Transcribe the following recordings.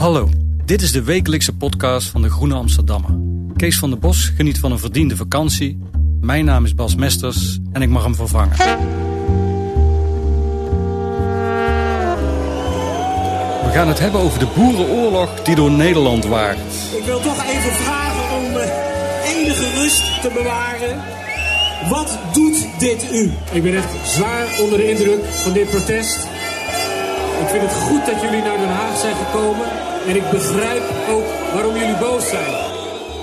Hallo, dit is de wekelijkse podcast van de Groene Amsterdammer. Kees van der Bos geniet van een verdiende vakantie. Mijn naam is Bas Mesters en ik mag hem vervangen. We gaan het hebben over de boerenoorlog die door Nederland waart. Ik wil toch even vragen om uh, enige rust te bewaren. Wat doet dit u? Ik ben echt zwaar onder de indruk van dit protest. Ik vind het goed dat jullie naar Den Haag zijn gekomen. En ik begrijp ook waarom jullie boos zijn.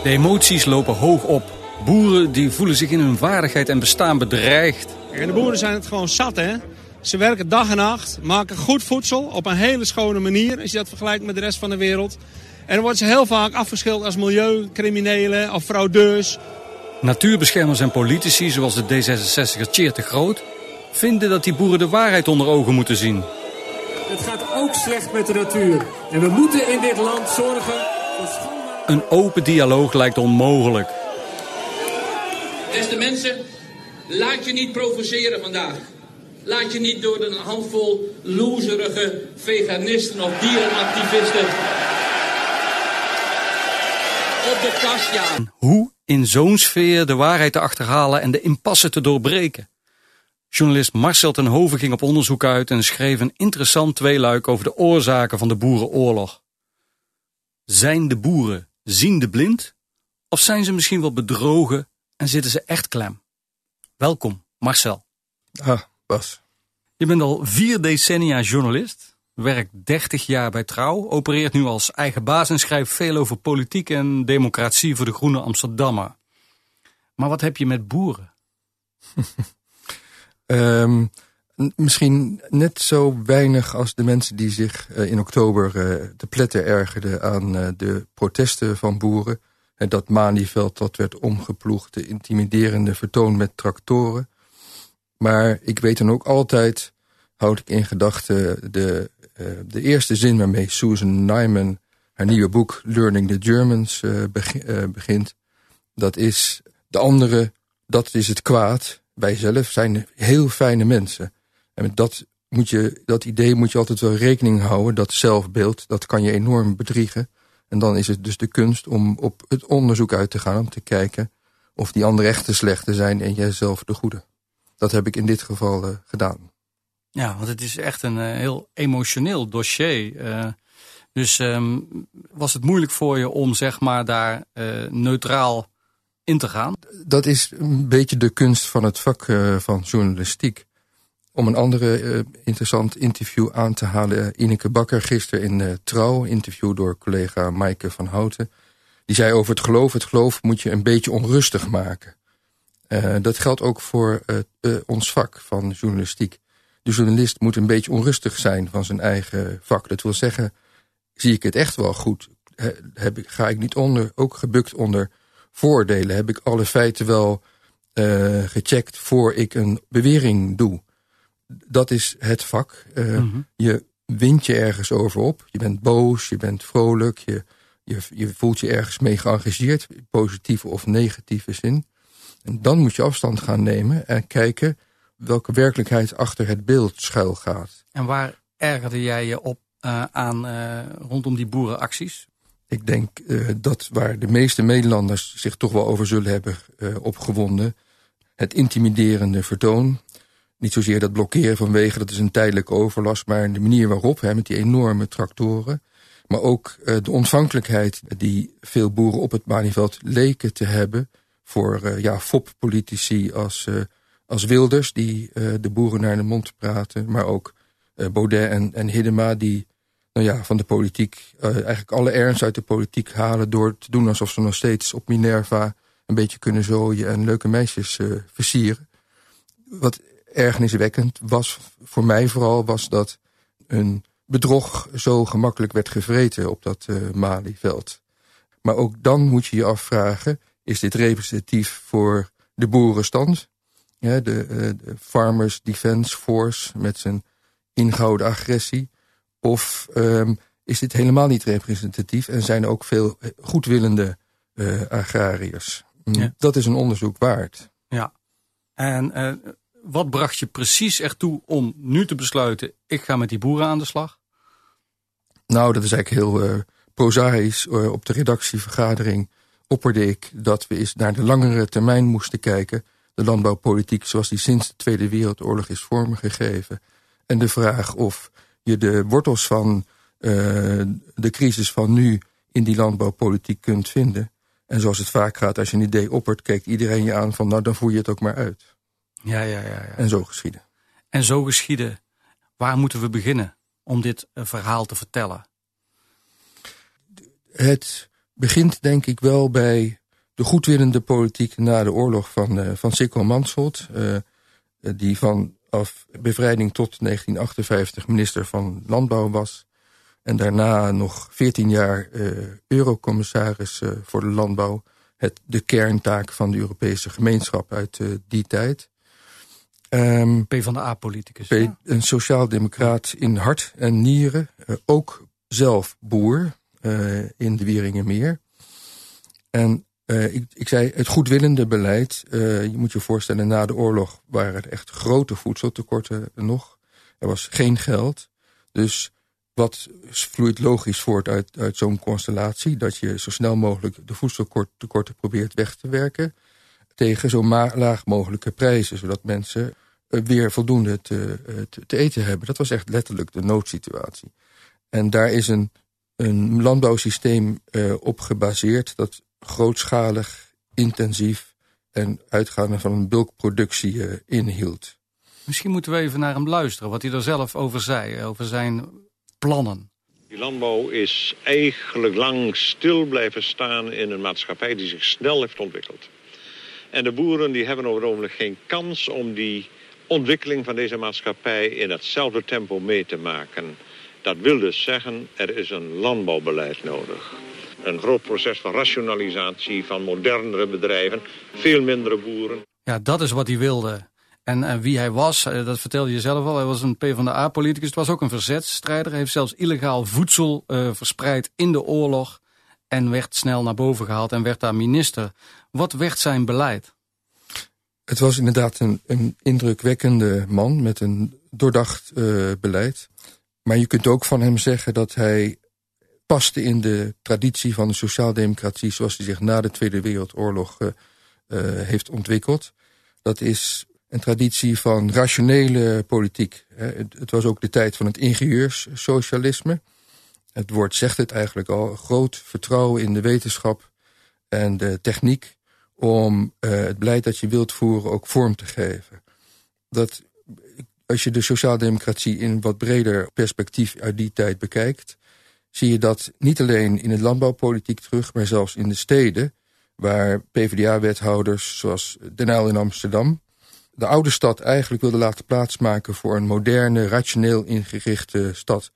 De emoties lopen hoog op. Boeren die voelen zich in hun waardigheid en bestaan bedreigd. En de boeren zijn het gewoon zat, hè? Ze werken dag en nacht, maken goed voedsel op een hele schone manier... als je dat vergelijkt met de rest van de wereld. En dan worden ze heel vaak afgeschilderd als milieucriminelen of fraudeurs. Natuurbeschermers en politici, zoals de D66er Tjeerd de Groot... vinden dat die boeren de waarheid onder ogen moeten zien. Het gaat ook slecht met de natuur. En we moeten in dit land zorgen voor schoonmaak. Een open dialoog lijkt onmogelijk. Beste mensen, laat je niet provoceren vandaag. Laat je niet door een handvol loserige veganisten of dierenactivisten op de kast jagen. Hoe in zo'n sfeer de waarheid te achterhalen en de impasse te doorbreken? Journalist Marcel ten Hoven ging op onderzoek uit en schreef een interessant tweeluik over de oorzaken van de boerenoorlog. Zijn de boeren ziende blind? Of zijn ze misschien wel bedrogen en zitten ze echt klem? Welkom, Marcel. Ah, Bas. Je bent al vier decennia journalist, werkt 30 jaar bij Trouw, opereert nu als eigen baas en schrijft veel over politiek en democratie voor de Groene Amsterdammer. Maar wat heb je met boeren? um, misschien net zo weinig als de mensen die zich uh, in oktober uh, te pletten ergerden aan uh, de protesten van boeren. En dat Malieveld dat werd omgeploegd, de intimiderende vertoon met tractoren. Maar ik weet dan ook altijd, houd ik in gedachten, de, de eerste zin waarmee Susan Nyman haar nieuwe boek Learning the Germans begin, begint. Dat is de andere, dat is het kwaad. Wij zelf zijn heel fijne mensen. En met dat, moet je, dat idee moet je altijd wel rekening houden. Dat zelfbeeld, dat kan je enorm bedriegen. En dan is het dus de kunst om op het onderzoek uit te gaan. Om te kijken of die anderen echt de slechte zijn en jijzelf de goede. Dat heb ik in dit geval uh, gedaan. Ja, want het is echt een uh, heel emotioneel dossier. Uh, dus um, was het moeilijk voor je om zeg maar daar neutraal in te gaan? Dat is een beetje de kunst van het vak van journalistiek. Om een andere interessant interview aan te halen. Ineke Bakker gisteren in Trouw, interview door collega Maaike van Houten. Die zei over het geloof. Het geloof moet je een beetje onrustig maken. Uh, dat geldt ook voor uh, uh, ons vak van journalistiek. De journalist moet een beetje onrustig zijn van zijn eigen vak. Dat wil zeggen, zie ik het echt wel goed? He, heb ik, ga ik niet onder, ook gebukt onder voordelen? Heb ik alle feiten wel gecheckt voor ik een bewering doe? Dat is het vak. Mm -hmm. Je wint je ergens over op. Je bent boos, je bent vrolijk. Je, je, je voelt je ergens mee geëngageerd. Positieve of negatieve zin. En dan moet je afstand gaan nemen en kijken welke werkelijkheid achter het beeld schuil gaat. En waar ergerde jij je op uh, aan uh, rondom die boerenacties? Ik denk uh, dat waar de meeste Nederlanders zich toch wel over zullen hebben opgewonden. Het intimiderende vertoon. niet zozeer dat blokkeren van wegen, dat is een tijdelijke overlast, maar de manier waarop, hè, met die enorme tractoren. Maar ook uh, de ontvankelijkheid die veel boeren op het Malieveld leken te hebben voor uh, ja, foppolitici als, uh, als Wilders, die de boeren naar de mond praten, maar ook Baudet en, en Hiddema, die nou ja, van de politiek eigenlijk alle ernst uit de politiek halen door te doen alsof ze nog steeds op Minerva een beetje kunnen zooien en leuke meisjes versieren. Wat ergerniswekkend was voor mij vooral was dat een bedrog zo gemakkelijk werd gevreten op dat uh, Malieveld. Maar ook dan moet je je afvragen, is dit representatief voor de boerenstand? De, Farmers Defence Force met zijn ingehouden agressie? Of um, is dit helemaal niet representatief en zijn er ook veel eh, goedwillende uh, agrariërs? Ja. Dat is een onderzoek waard. Ja, en wat bracht je precies ertoe om nu te besluiten... ik ga met die boeren aan de slag? Nou, dat is eigenlijk heel uh, prozaïs. Op de redactievergadering opperde ik dat we eens naar de langere termijn moesten kijken. De landbouwpolitiek zoals die sinds de Tweede Wereldoorlog is vormgegeven. En de vraag of je de wortels van uh, de crisis van nu in die landbouwpolitiek kunt vinden. En zoals het vaak gaat, als je een idee oppert, kijkt iedereen je aan van nou dan voer je het ook maar uit. Ja, ja, ja. ja. En zo geschieden. En zo geschieden. Waar moeten we beginnen om dit eh, verhaal te vertellen? Het begint denk ik wel bij de goedwillende politiek na de oorlog van, uh, van Sikko Mansholt. Uh, die vanaf bevrijding tot 1958 minister van Landbouw was. En daarna nog 14 jaar uh, eurocommissaris voor de landbouw. Het, de kerntaak van de Europese gemeenschap uit die tijd. Um, P van de A-politicus. Een sociaaldemocraat in hart en nieren. Ook zelf boer in de Wieringenmeer. En uh, ik, ik zei, het goedwillende beleid. je moet je voorstellen, na de oorlog waren er echt grote voedseltekorten nog. Er was geen geld. Dus wat vloeit logisch voort uit, uit zo'n constellatie? Dat je zo snel mogelijk de voedseltekorten probeert weg te werken tegen zo laag mogelijke prijzen. Zodat mensen eh, weer voldoende te, eh, te, te, eten hebben. Dat was echt letterlijk de noodsituatie. En daar is een, een landbouwsysteem op gebaseerd... dat grootschalig, intensief en uitgaande van een bulkproductie uh, inhield. Misschien moeten we even naar hem luisteren, wat hij er zelf over zei, over zijn plannen. Die landbouw is eigenlijk lang stil blijven staan in een maatschappij die zich snel heeft ontwikkeld. En de boeren die hebben over het ogenblik geen kans om die ontwikkeling van deze maatschappij in hetzelfde tempo mee te maken. Dat wil dus zeggen, er is een landbouwbeleid nodig. Een groot proces van rationalisatie van modernere bedrijven, veel mindere boeren. Ja, dat is wat hij wilde. En, en wie hij was, eh, dat vertelde je zelf al, hij was een PvdA-politicus. Het was ook een verzetstrijder. Hij heeft zelfs illegaal voedsel uh, verspreid in de oorlog. En werd snel naar boven gehaald en werd daar minister. Wat werd zijn beleid? Het was inderdaad een, een indrukwekkende man met een doordacht uh, beleid. Maar je kunt ook van hem zeggen dat hij paste in de traditie van de sociaaldemocratie... zoals die zich na de Tweede Wereldoorlog uh, uh, heeft ontwikkeld. Dat is een traditie van rationele politiek. Het, was ook de tijd van het ingenieurssocialisme. Het woord zegt het eigenlijk al. Groot vertrouwen in de wetenschap en de techniek om uh, het beleid dat je wilt voeren ook vorm te geven. Dat, als je de sociaaldemocratie in wat breder perspectief uit die tijd bekijkt... zie je dat niet alleen in de landbouwpolitiek terug... maar zelfs in de steden, waar PvdA-wethouders zoals Den Uyl in Amsterdam... de oude stad eigenlijk wilden laten plaatsmaken... voor een moderne, rationeel ingerichte stad.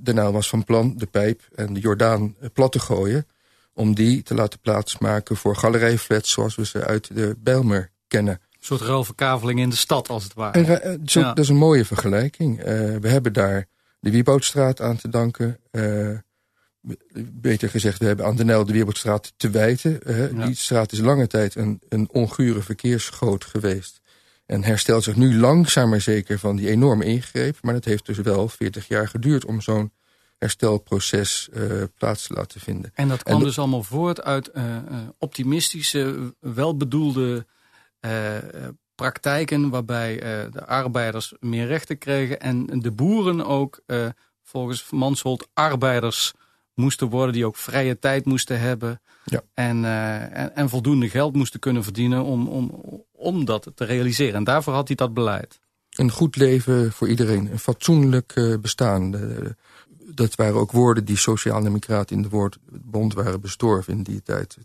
Den Uyl was van plan de pijp en de Jordaan plat te gooien om die te laten plaatsmaken voor galerijflats zoals we ze uit de Bijlmer kennen. Een soort ruilverkaveling in de stad als het ware. En, zo, Dat is een mooie vergelijking. Uh, we hebben daar de Wieboudstraat aan te danken. Uh, beter gezegd, we hebben aan de Nijl de Wieboudstraat te wijten. Uh, ja. Die straat is lange tijd een, een ongure verkeersgoot geweest. En herstelt zich nu langzaam maar zeker van die enorme ingreep. Maar het heeft dus wel 40 jaar geduurd om zo'n herstelproces uh, plaats te laten vinden. En dat kwam en dus allemaal voort uit uh, optimistische, welbedoelde uh, praktijken waarbij de arbeiders meer rechten kregen en de boeren ook volgens Mansholt arbeiders moesten worden die ook vrije tijd moesten hebben. Ja. En, en, en, voldoende geld moesten kunnen verdienen om, om, om dat te realiseren. En daarvoor had hij dat beleid. Een goed leven voor iedereen, een fatsoenlijk bestaan dat waren ook woorden die sociaal-democraten in de woordbond waren bestorven in die tijd.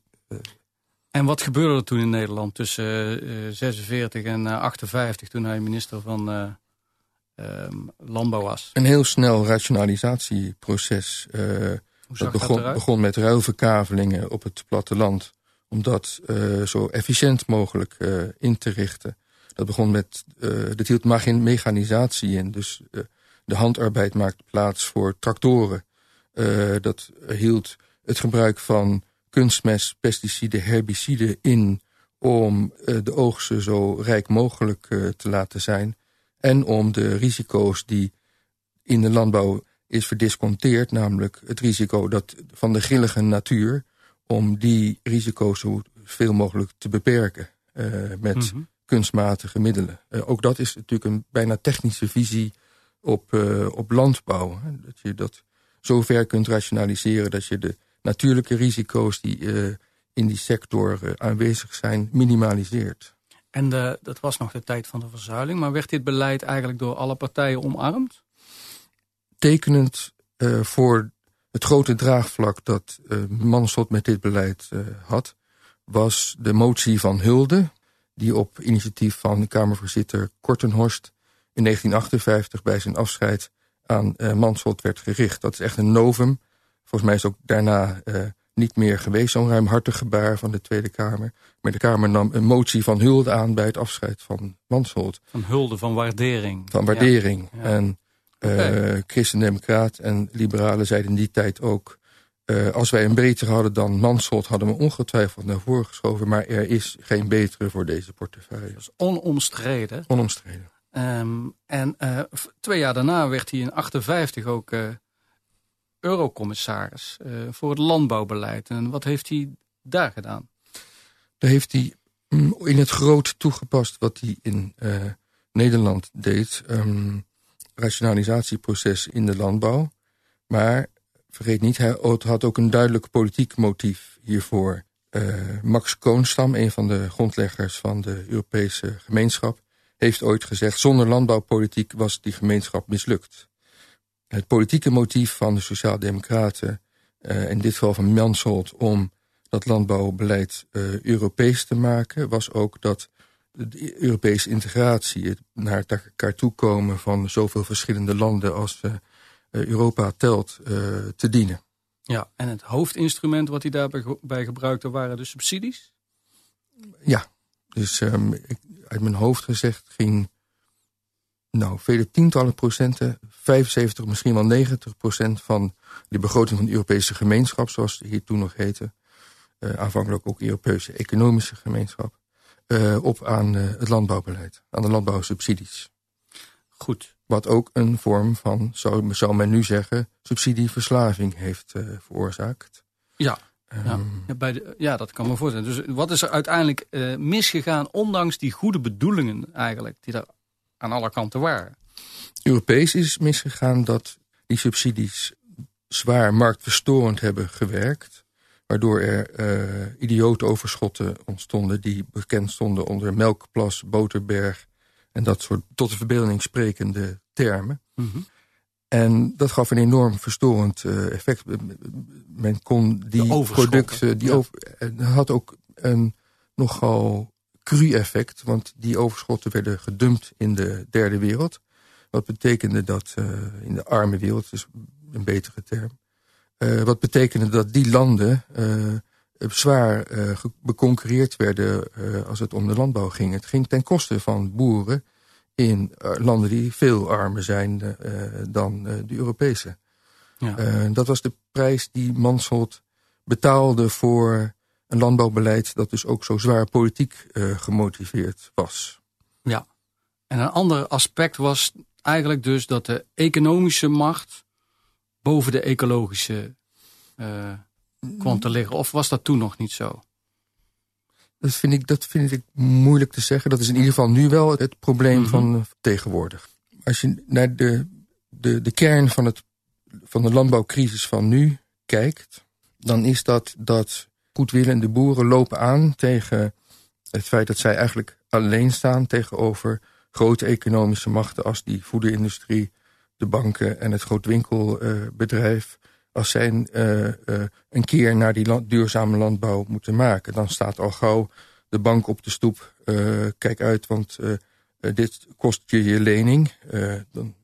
En wat gebeurde er toen in Nederland tussen uh, 46 en 58 toen hij minister van uh, Landbouw was? Een heel snel rationalisatieproces. dat begon, begon, met ruilverkavelingen op het platteland. Om dat zo efficiënt mogelijk in te richten. Dat begon met, dat hield mechanisatie in. Dus de handarbeid maakt plaats voor tractoren. Dat hield het gebruik van kunstmest, pesticiden, herbiciden in... om uh, de oogsten zo rijk mogelijk uh, te laten zijn. En om de risico's die in de landbouw is verdisconteerd... namelijk het risico dat van de grillige natuur... om die risico's zo veel mogelijk te beperken met mm -hmm. kunstmatige middelen. ook dat is natuurlijk een bijna technische visie op, uh, op landbouw. Dat je dat zo ver kunt rationaliseren dat je de natuurlijke risico's die uh, in die sector uh, aanwezig zijn minimaliseert. En de, dat was nog de tijd van de verzuiling, maar werd dit beleid eigenlijk door alle partijen omarmd? Tekenend voor het grote draagvlak dat Mansot met dit beleid had, was de motie van Hulde, die op initiatief van Kamervoorzitter Kortenhorst in 1958 bij zijn afscheid aan uh, Mansholt werd gericht. Dat is echt een novum. Volgens mij is ook daarna uh, niet meer geweest zo'n ruimhartig gebaar van de Tweede Kamer. Maar de Kamer nam een motie van hulde aan bij het afscheid van Mansholt. Van hulde, van waardering. Van waardering. Ja. Ja. En uh, okay. christendemocraat en liberalen zeiden in die tijd ook... Uh, als wij een betere hadden dan Mansholt... hadden we ongetwijfeld naar voren geschoven. Maar er is geen betere voor deze portefeuille. Dat is onomstreden. Onomstreden. Um, en uh, twee jaar daarna werd hij in 58 ook eurocommissaris uh, voor het landbouwbeleid. En wat heeft hij daar gedaan? Daar heeft hij mm, in het groot toegepast wat hij in Nederland deed. Um, rationalisatieproces in de landbouw. Maar vergeet niet, hij had ook een duidelijk politiek motief hiervoor. Max Koonstam, een van de grondleggers van de Europese gemeenschap heeft ooit gezegd... zonder landbouwpolitiek was die gemeenschap mislukt. Het politieke motief van de Sociaaldemocraten... Uh, in dit geval van Mansholt... om dat landbouwbeleid uh, Europees te maken... was ook dat de Europese integratie... het naar elkaar toekomen van zoveel verschillende landen... als uh, Europa telt, te dienen. Ja, en het hoofdinstrument wat hij daarbij gebruikte... waren de subsidies? Ja, dus um, ik, uit mijn hoofd gezegd ging... nou, vele tientallen procenten, 75, misschien wel 90 procent... van de begroting van de Europese gemeenschap, zoals die hier toen nog heette... Uh, aanvankelijk ook Europese economische gemeenschap... Uh, op aan uh, het landbouwbeleid, aan de landbouwsubsidies. Goed. Wat ook een vorm van, zou, zou men nu zeggen, subsidieverslaving heeft veroorzaakt. Ja, ja, ehm, bij de, ja, dat kan me voorstellen. Dus wat is er uiteindelijk uh, misgegaan, ondanks die goede bedoelingen eigenlijk, die er aan alle kanten waren? Europees is misgegaan dat die subsidies zwaar marktverstorend hebben gewerkt. Waardoor er uh, idiote overschotten ontstonden die bekend stonden onder melkplas, boterberg en dat soort tot de verbeelding sprekende termen. Mm -hmm. En dat gaf een enorm verstorend uh, effect. Men kon die producten... Die ja. over, had ook een nogal cru effect. Want die overschotten werden gedumpt in de derde wereld. Wat betekende dat uh, in de arme wereld, dus een betere term... Uh, wat betekende dat die landen zwaar beconcurreerd werden als het om de landbouw ging. Het ging ten koste van boeren in landen die veel armer zijn dan de Europese. Ja. dat was de prijs die Mansholt betaalde voor een landbouwbeleid... dat dus ook zo zwaar politiek gemotiveerd was. Ja, en een ander aspect was eigenlijk dus dat de economische macht... boven de ecologische kwam te liggen. Of was dat toen nog niet zo? Dat vind, ik, dat vind ik moeilijk te zeggen. Dat is in ieder geval nu wel het probleem Mhm. van eh, tegenwoordig. Als je naar de, de, de kern van, het, van de landbouwcrisis van nu kijkt... dan is dat dat goedwillende boeren lopen aan tegen het feit dat zij eigenlijk alleen staan... tegenover grote economische machten als die voederindustrie, de banken en het grootwinkelbedrijf... als zij eh, eh, een keer naar die duurzame landbouw moeten maken... dan staat al gauw de bank op de stoep. eh, kijk uit, want dit kost je je lening. Dan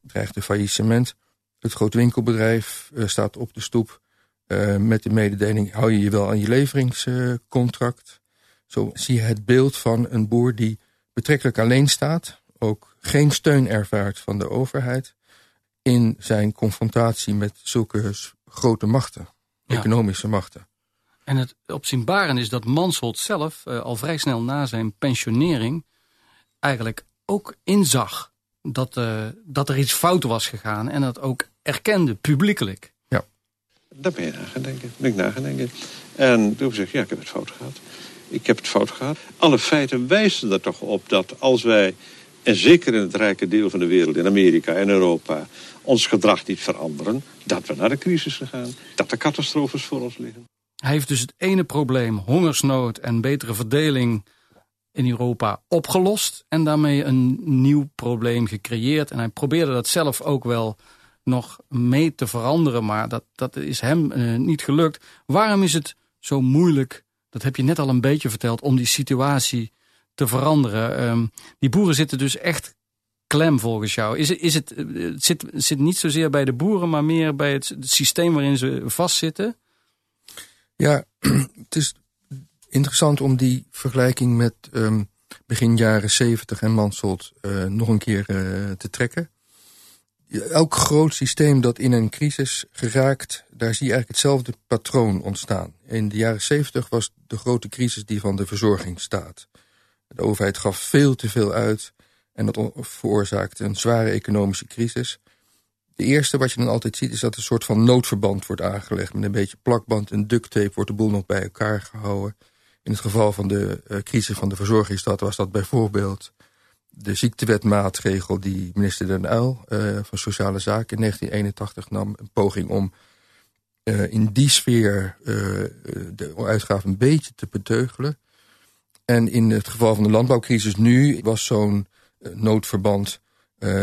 dreigt er faillissement. Het grootwinkelbedrijf staat op de stoep eh, met de mededeling... hou je je wel aan je leveringscontract. Zo zie je het beeld van een boer die betrekkelijk alleen staat... ook geen steun ervaart van de overheid... in zijn confrontatie met zulke grote machten, Ja. economische machten. En het opzienbarend is dat Mansholt zelf eh, al vrij snel na zijn pensionering eigenlijk ook inzag dat, eh, dat er iets fout was gegaan en dat ook erkende publiekelijk. Daar ben je na gaan denken. Ben ik na gaan denken. En toen heb ik gezegd, ja, ik heb het fout gehad. Ik heb het fout gehad. Alle feiten wijzen er toch op dat als wij, en zeker in het rijke deel van de wereld, in Amerika en Europa, ons gedrag niet veranderen, dat we naar de crisis gaan. Dat er catastrofes voor ons liggen. Hij heeft dus het ene probleem, hongersnood en betere verdeling in Europa, opgelost. En daarmee een nieuw probleem gecreëerd. En hij probeerde dat zelf ook wel nog mee te veranderen, maar dat, dat is hem eh, niet gelukt. Waarom is het zo moeilijk, dat heb je net al een beetje verteld, om die situatie te veranderen? Ehm, die boeren zitten dus echt klem volgens jou. Is is het, eh, zit, zit niet zozeer bij de boeren, maar meer bij het, systeem waarin ze vastzitten? Ja, het is interessant om die vergelijking met ehm, begin jaren 70 en Mansholt eh, nog een keer te trekken. Elk groot systeem dat in een crisis geraakt, daar zie je eigenlijk hetzelfde patroon ontstaan. In de jaren 70 was de grote crisis die van de verzorgingsstaat. De overheid gaf veel te veel uit en dat veroorzaakte een zware economische crisis. De eerste wat je dan altijd ziet is dat een soort van noodverband wordt aangelegd. Met een beetje plakband en duct tape wordt de boel nog bij elkaar gehouden. In het geval van de eh, crisis van de verzorgingsstad was dat bijvoorbeeld de ziektewetmaatregel die minister Den Uyl eh, van Sociale Zaken in 1981 nam. Een poging om eh, in die sfeer eh, de uitgaven een beetje te beteugelen. En in het geval van de landbouwcrisis nu was zo'n noodverband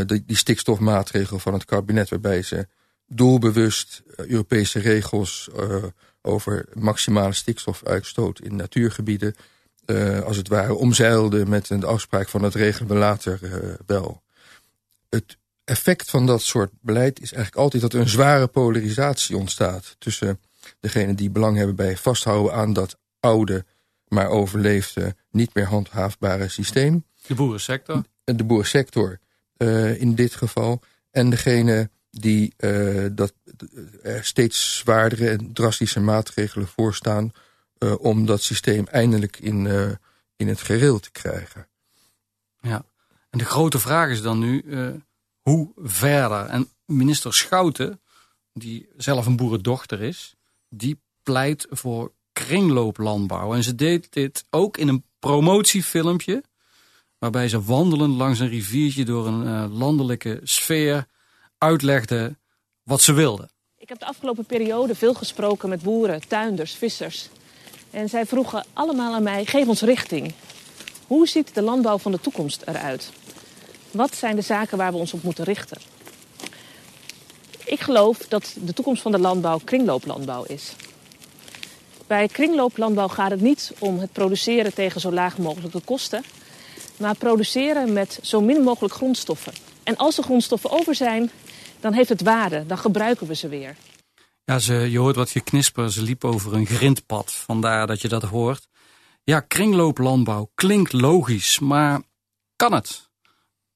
die, stikstofmaatregel van het kabinet... waarbij ze doelbewust Europese regels over maximale stikstofuitstoot in natuurgebieden... eh, als het ware omzeilden met een afspraak van het regelen we later eh, wel. Het effect van dat soort beleid is eigenlijk altijd dat er een zware polarisatie ontstaat... tussen degenen die belang hebben bij vasthouden aan dat oude, maar overleefde, niet meer handhaafbare systeem De boerensector. de boersector eh, in dit geval. En degene die dat, er steeds zwaardere en drastische maatregelen voorstaan... eh, om dat systeem eindelijk in, eh, in het gereel te krijgen. Ja. En de grote vraag is dan nu, eh, hoe verder? En minister Schouten, die zelf een boerendochter is, die pleit voor kringlooplandbouw. En ze deed dit ook in een promotiefilmpje, waarbij ze wandelend langs een riviertje door een eh, landelijke sfeer uitlegde wat ze wilde. Ik heb de afgelopen periode veel gesproken met boeren, tuinders, vissers. En zij vroegen allemaal aan mij: geef ons richting. Hoe ziet de landbouw van de toekomst eruit? Wat zijn de zaken waar we ons op moeten richten? Ik geloof dat de toekomst van de landbouw kringlooplandbouw is. Bij kringlooplandbouw gaat het niet om het produceren tegen zo laag mogelijke kosten, maar produceren met zo min mogelijk grondstoffen. En als er grondstoffen over zijn, dan heeft het waarde, dan gebruiken we ze weer. Ja, ze, je hoort wat geknisper. Ze liep over een grindpad. Vandaar dat je dat hoort. Ja, kringlooplandbouw klinkt logisch, maar kan het?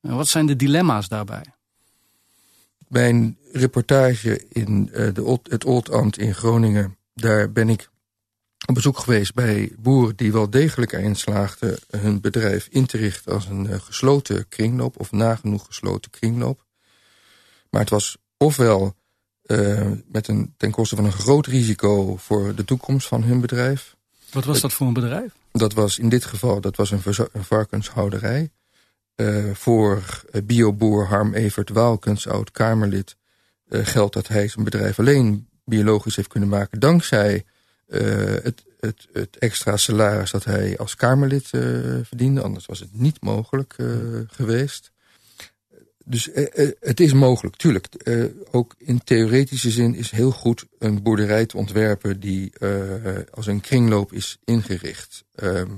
En wat zijn de dilemma's daarbij? Bij een reportage in eh, de, Old- het Oldambt in Groningen... daar ben ik op bezoek geweest bij boeren die wel degelijk erin slaagden... hun bedrijf in te richten als een eh, gesloten kringloop... of nagenoeg gesloten kringloop. Maar het was ofwel eh, met een, ten koste van een groot risico... voor de toekomst van hun bedrijf... Wat was dat voor een bedrijf? Dat was in dit geval dat was een, een varkenshouderij. Uh, voor bioboer Harm Evert Waalkens, oud-Kamerlid... Uh, geldt dat hij zijn bedrijf alleen biologisch heeft kunnen maken... dankzij het, het, het, extra salaris dat hij als Kamerlid verdiende. Anders was het niet mogelijk geweest. Dus het is mogelijk, tuurlijk. ook in theoretische zin is heel goed een boerderij te ontwerpen... die als een kringloop is ingericht.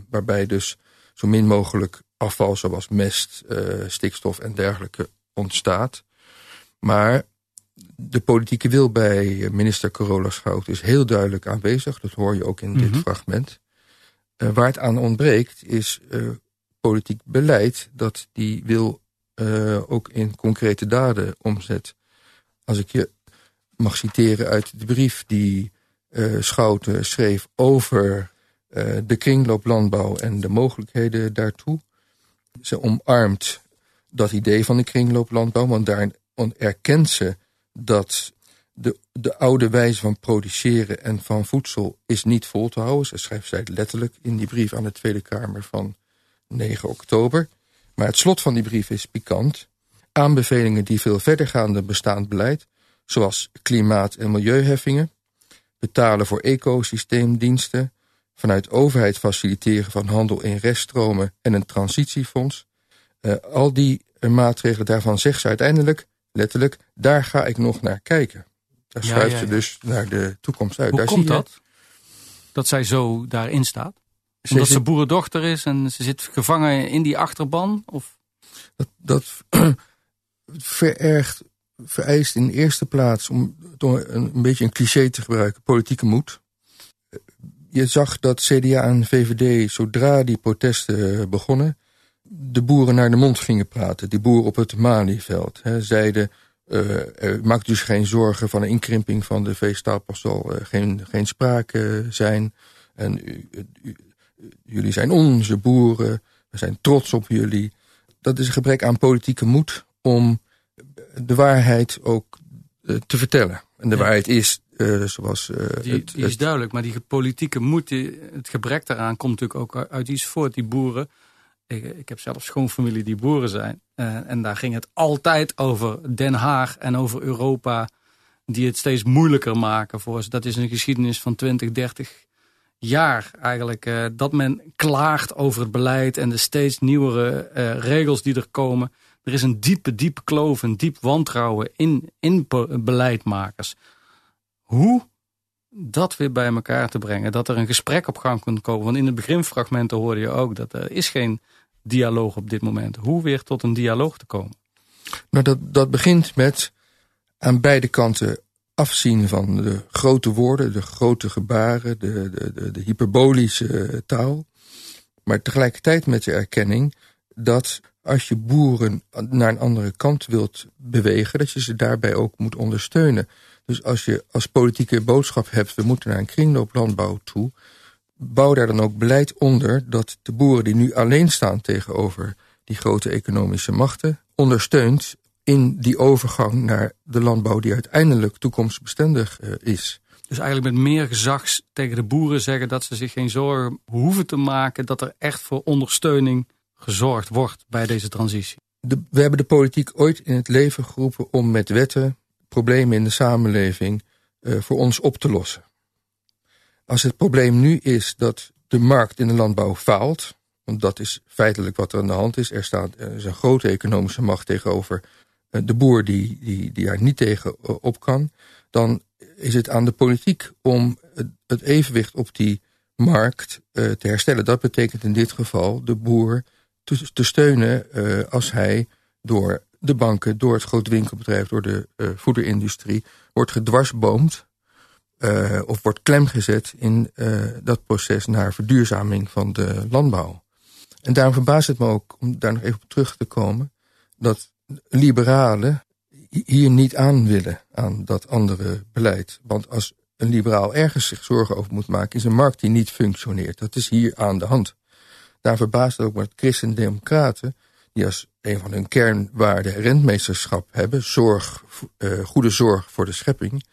waarbij dus zo min mogelijk afval zoals mest, stikstof en dergelijke ontstaat. Maar de politieke wil bij minister Corolla Schout is heel duidelijk aanwezig. Dat hoor je ook in dit mhm. fragment. Waar het aan ontbreekt is politiek beleid dat die wil ook in concrete daden omzet. Als ik je mag citeren uit de brief die Schouten schreef over de kringlooplandbouw en de mogelijkheden daartoe ze omarmt dat idee van de kringlooplandbouw, want daar erkent ze dat de, de oude wijze van produceren en van voedsel is niet vol te houden. Ze schrijft zij letterlijk in die brief aan de Tweede Kamer van 9 oktober. Maar het slot van die brief is pikant. Aanbevelingen die veel verder gaan dan bestaand beleid, zoals klimaat- en milieuheffingen, betalen voor ecosysteemdiensten, vanuit overheid faciliteren van handel in reststromen en een transitiefonds. Uh, al die uh, maatregelen daarvan zegt ze uiteindelijk, letterlijk, daar ga ik nog naar kijken. Daar schuift ja, ja. ze dus naar de toekomst uit. Hoe daar komt zie je... dat? Dat zij zo daarin staat? Omdat ze, ze boerendochter is en ze zit gevangen in die achterban? Of? Dat, dat verergt, vereist in de eerste plaats, om een, een beetje een cliché te gebruiken, politieke moed je zag dat CDA en VVD, zodra die protesten eh, begonnen... de boeren naar de mond gingen praten. Die boeren op het Malieveld hè, zeiden... Uh, maak dus geen zorgen van een inkrimping van de veestapel. zal uh, geen, geen sprake zijn. En jullie zijn onze boeren. We zijn trots op jullie. Dat is een gebrek aan politieke moed om de waarheid ook te vertellen. En de ja. waarheid is uh, zoals, uh, die, het, die, is het... duidelijk, maar die politieke moed, die, het gebrek daaraan komt natuurlijk ook uit iets voort. Die boeren, ik, ik heb zelf schoonfamilie die boeren zijn. Uh, en daar ging het altijd over Den Haag en over Europa. Die het steeds moeilijker maken voor ze. Dat is een geschiedenis van 20, 30 jaar eigenlijk. dat men klaagt over het beleid en de steeds nieuwere regels die er komen. Er is een diepe, diepe kloof, een diep wantrouwen in, in beleidmakers hoe dat weer bij elkaar te brengen. Dat er een gesprek op gang kunt komen. Want in de beginfragmenten hoorde je ook dat er is geen dialoog op dit moment. Hoe weer tot een dialoog te komen? Nou, dat, dat begint met aan beide kanten afzien van de grote woorden, de grote gebaren, de, de, de, hyperbolische taal. Maar tegelijkertijd met de erkenning dat als je boeren naar een andere kant wilt bewegen, dat je ze daarbij ook moet ondersteunen. Dus als je als politieke boodschap hebt, we moeten naar een kringlooplandbouw toe, bouw daar dan ook beleid onder dat de boeren die nu alleen staan tegenover die grote economische machten, ondersteunt in die overgang naar de landbouw die uiteindelijk toekomstbestendig uh, is. Dus eigenlijk met meer gezags tegen de boeren zeggen dat ze zich geen zorgen hoeven te maken, dat er echt voor ondersteuning gezorgd wordt bij deze transitie. De, we hebben de politiek ooit in het leven geroepen om met wetten problemen in de samenleving uh, voor ons op te lossen. Als het probleem nu is dat de markt in de landbouw faalt, want dat is feitelijk wat er aan de hand is. Er staat er is een grote economische macht tegenover de boer die, die, die daar niet tegen uh, op kan. Dan is het aan de politiek om het, evenwicht op die markt te herstellen. Dat betekent in dit geval de boer te, te steunen als hij door de banken, door het grote winkelbedrijf, door de voederindustrie, wordt gedwarsboomd of wordt klemgezet in dat proces naar verduurzaming van de landbouw. En daarom verbaast het me ook, om daar nog even op terug te komen, dat liberalen hier niet aan willen aan dat andere beleid. Want als een liberaal ergens zich zorgen over moet maken, is een markt die niet functioneert. Dat is hier aan de hand. Daar verbaast het ook met christen-democraten die als een van hun kernwaarden rentmeesterschap hebben, zorg, uh, goede zorg voor de schepping,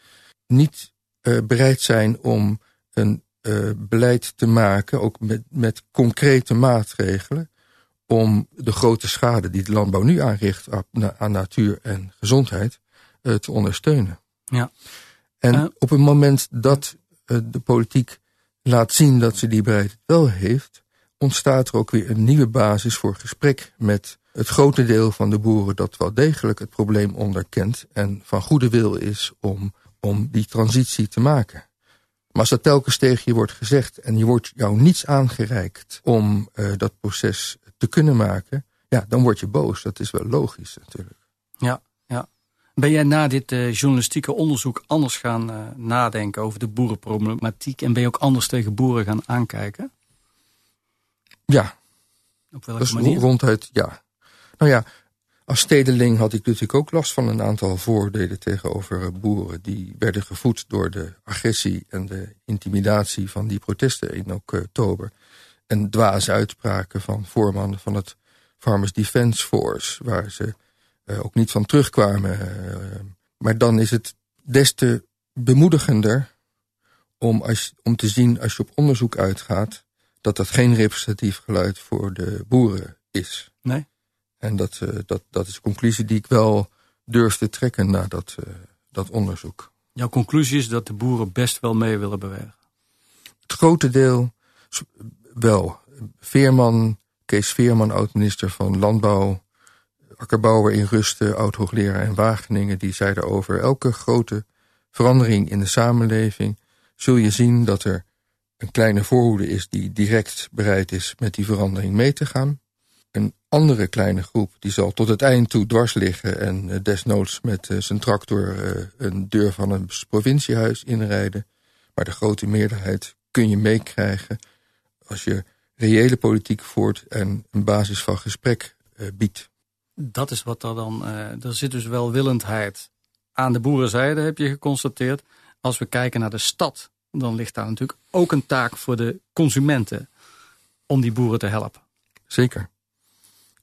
niet uh, bereid zijn om een uh, beleid te maken, ook met, met concrete maatregelen, om de grote schade die de landbouw nu aanricht aan, natuur en gezondheid uh, te ondersteunen. Ja. En uh, op het moment dat de politiek laat zien dat ze die bereidheid wel heeft, ontstaat er ook weer een nieuwe basis voor gesprek met het grote deel van de boeren dat wel degelijk het probleem onderkent en van goede wil is om, om die transitie te maken. Maar als dat telkens tegen je wordt gezegd en je wordt jou niets aangereikt om uh, dat proces te kunnen maken, ja, dan word je boos. Dat is wel logisch natuurlijk. Ja, ja. Ben jij na dit uh, journalistieke onderzoek anders gaan uh, nadenken over de boerenproblematiek en ben je ook anders tegen boeren gaan aankijken? Ja. Op welke is manier? ronduit ja. Nou ja, als stedeling had ik natuurlijk ook last van een aantal voordelen tegenover boeren. Die werden gevoed door de agressie en de intimidatie van die protesten in oktober. En dwaze uitspraken van voormannen van het Farmers Defence Force, waar ze uh, ook niet van terugkwamen. Uh, maar dan is het des te bemoedigender om, als, om te zien als je op onderzoek uitgaat, dat dat geen representatief geluid voor de boeren is. Nee. En dat, uh, dat, dat is een conclusie die ik wel durf te trekken na dat, dat onderzoek. Jouw conclusie is dat de boeren best wel mee willen bewegen? Het grote deel wel. Veerman, Kees Veerman, oud-minister van Landbouw... Akkerbouwer in Rusten, oud-hoogleraar in Wageningen... die zeiden over elke grote verandering in de samenleving... zul je zien dat er een kleine voorhoede is die direct bereid is met die verandering mee te gaan een andere kleine groep die zal tot het eind toe dwars liggen... en uh, desnoods met uh, zijn tractor uh, een deur van een provinciehuis inrijden. Maar de grote meerderheid kun je meekrijgen... als je reële politiek voert en een basis van gesprek biedt. Dat is wat er dan... er zit dus welwillendheid aan de boerenzijde, heb je geconstateerd. Als we kijken naar de stad, dan ligt daar natuurlijk ook een taak voor de consumenten... om die boeren te helpen. Zeker.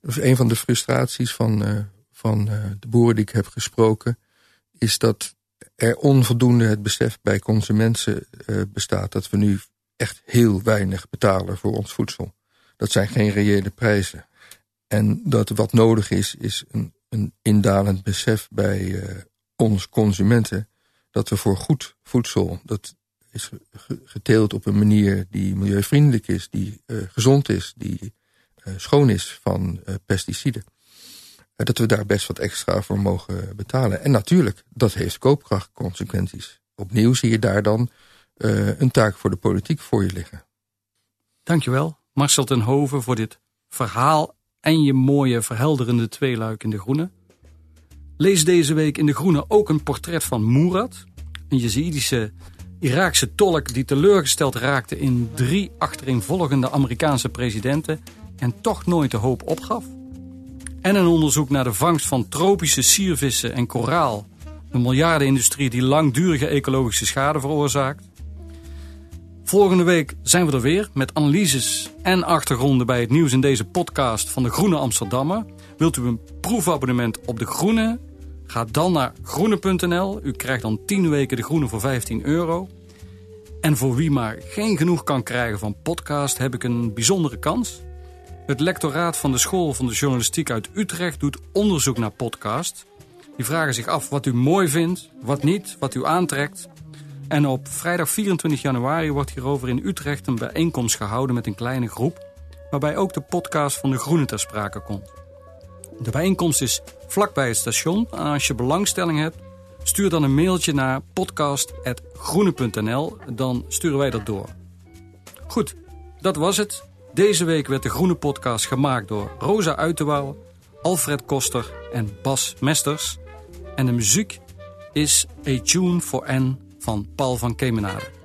Dus een van de frustraties van, uh, van de boeren die ik heb gesproken... is dat er onvoldoende het besef bij consumenten bestaat... dat we nu echt heel weinig betalen voor ons voedsel. Dat zijn geen reële prijzen. En dat wat nodig is, is een, een indalend besef bij ons consumenten... dat we voor goed voedsel, dat is geteeld op een manier die milieuvriendelijk is... die gezond is, die uh, schoon is van pesticiden. Dat we daar best wat extra voor mogen betalen. En natuurlijk, dat heeft koopkrachtconsequenties. Opnieuw zie je daar dan een taak voor de politiek voor je liggen. Dankjewel, Marcel ten Hoven, voor dit verhaal en je mooie verhelderende tweeluik in De Groene. Lees deze week in De Groene ook een portret van Murat, een Jezidische Iraakse tolk die teleurgesteld raakte in drie achtereenvolgende Amerikaanse presidenten en toch nooit de hoop opgaf. En een onderzoek naar de vangst van tropische siervissen en koraal. Een miljardenindustrie die langdurige ecologische schade veroorzaakt. Volgende week zijn we er weer met analyses en achtergronden bij het nieuws in deze podcast van de Groene Amsterdammer. Wilt u een proefabonnement op de Groene? Ga dan naar groene.nl. U krijgt dan 10 weken de Groene voor 15 euro. En voor wie maar geen genoeg kan krijgen van podcast, heb ik een bijzondere kans. Het lectoraat van de School van de Journalistiek uit Utrecht doet onderzoek naar podcast. Die vragen zich af wat u mooi vindt, wat niet, wat u aantrekt. En op vrijdag 24 januari wordt hierover in Utrecht een bijeenkomst gehouden met een kleine groep, waarbij ook de podcast van de Groene ter sprake komt. De bijeenkomst is vlakbij het station als je belangstelling hebt, stuur dan een mailtje naar podcast.groene.nl, dan sturen wij dat door. Goed, dat was het. Deze week werd de Groene Podcast gemaakt door Rosa Uiterwouw, Alfred Koster en Bas Mesters. En de muziek is A Tune for N van Paul van Kemenade.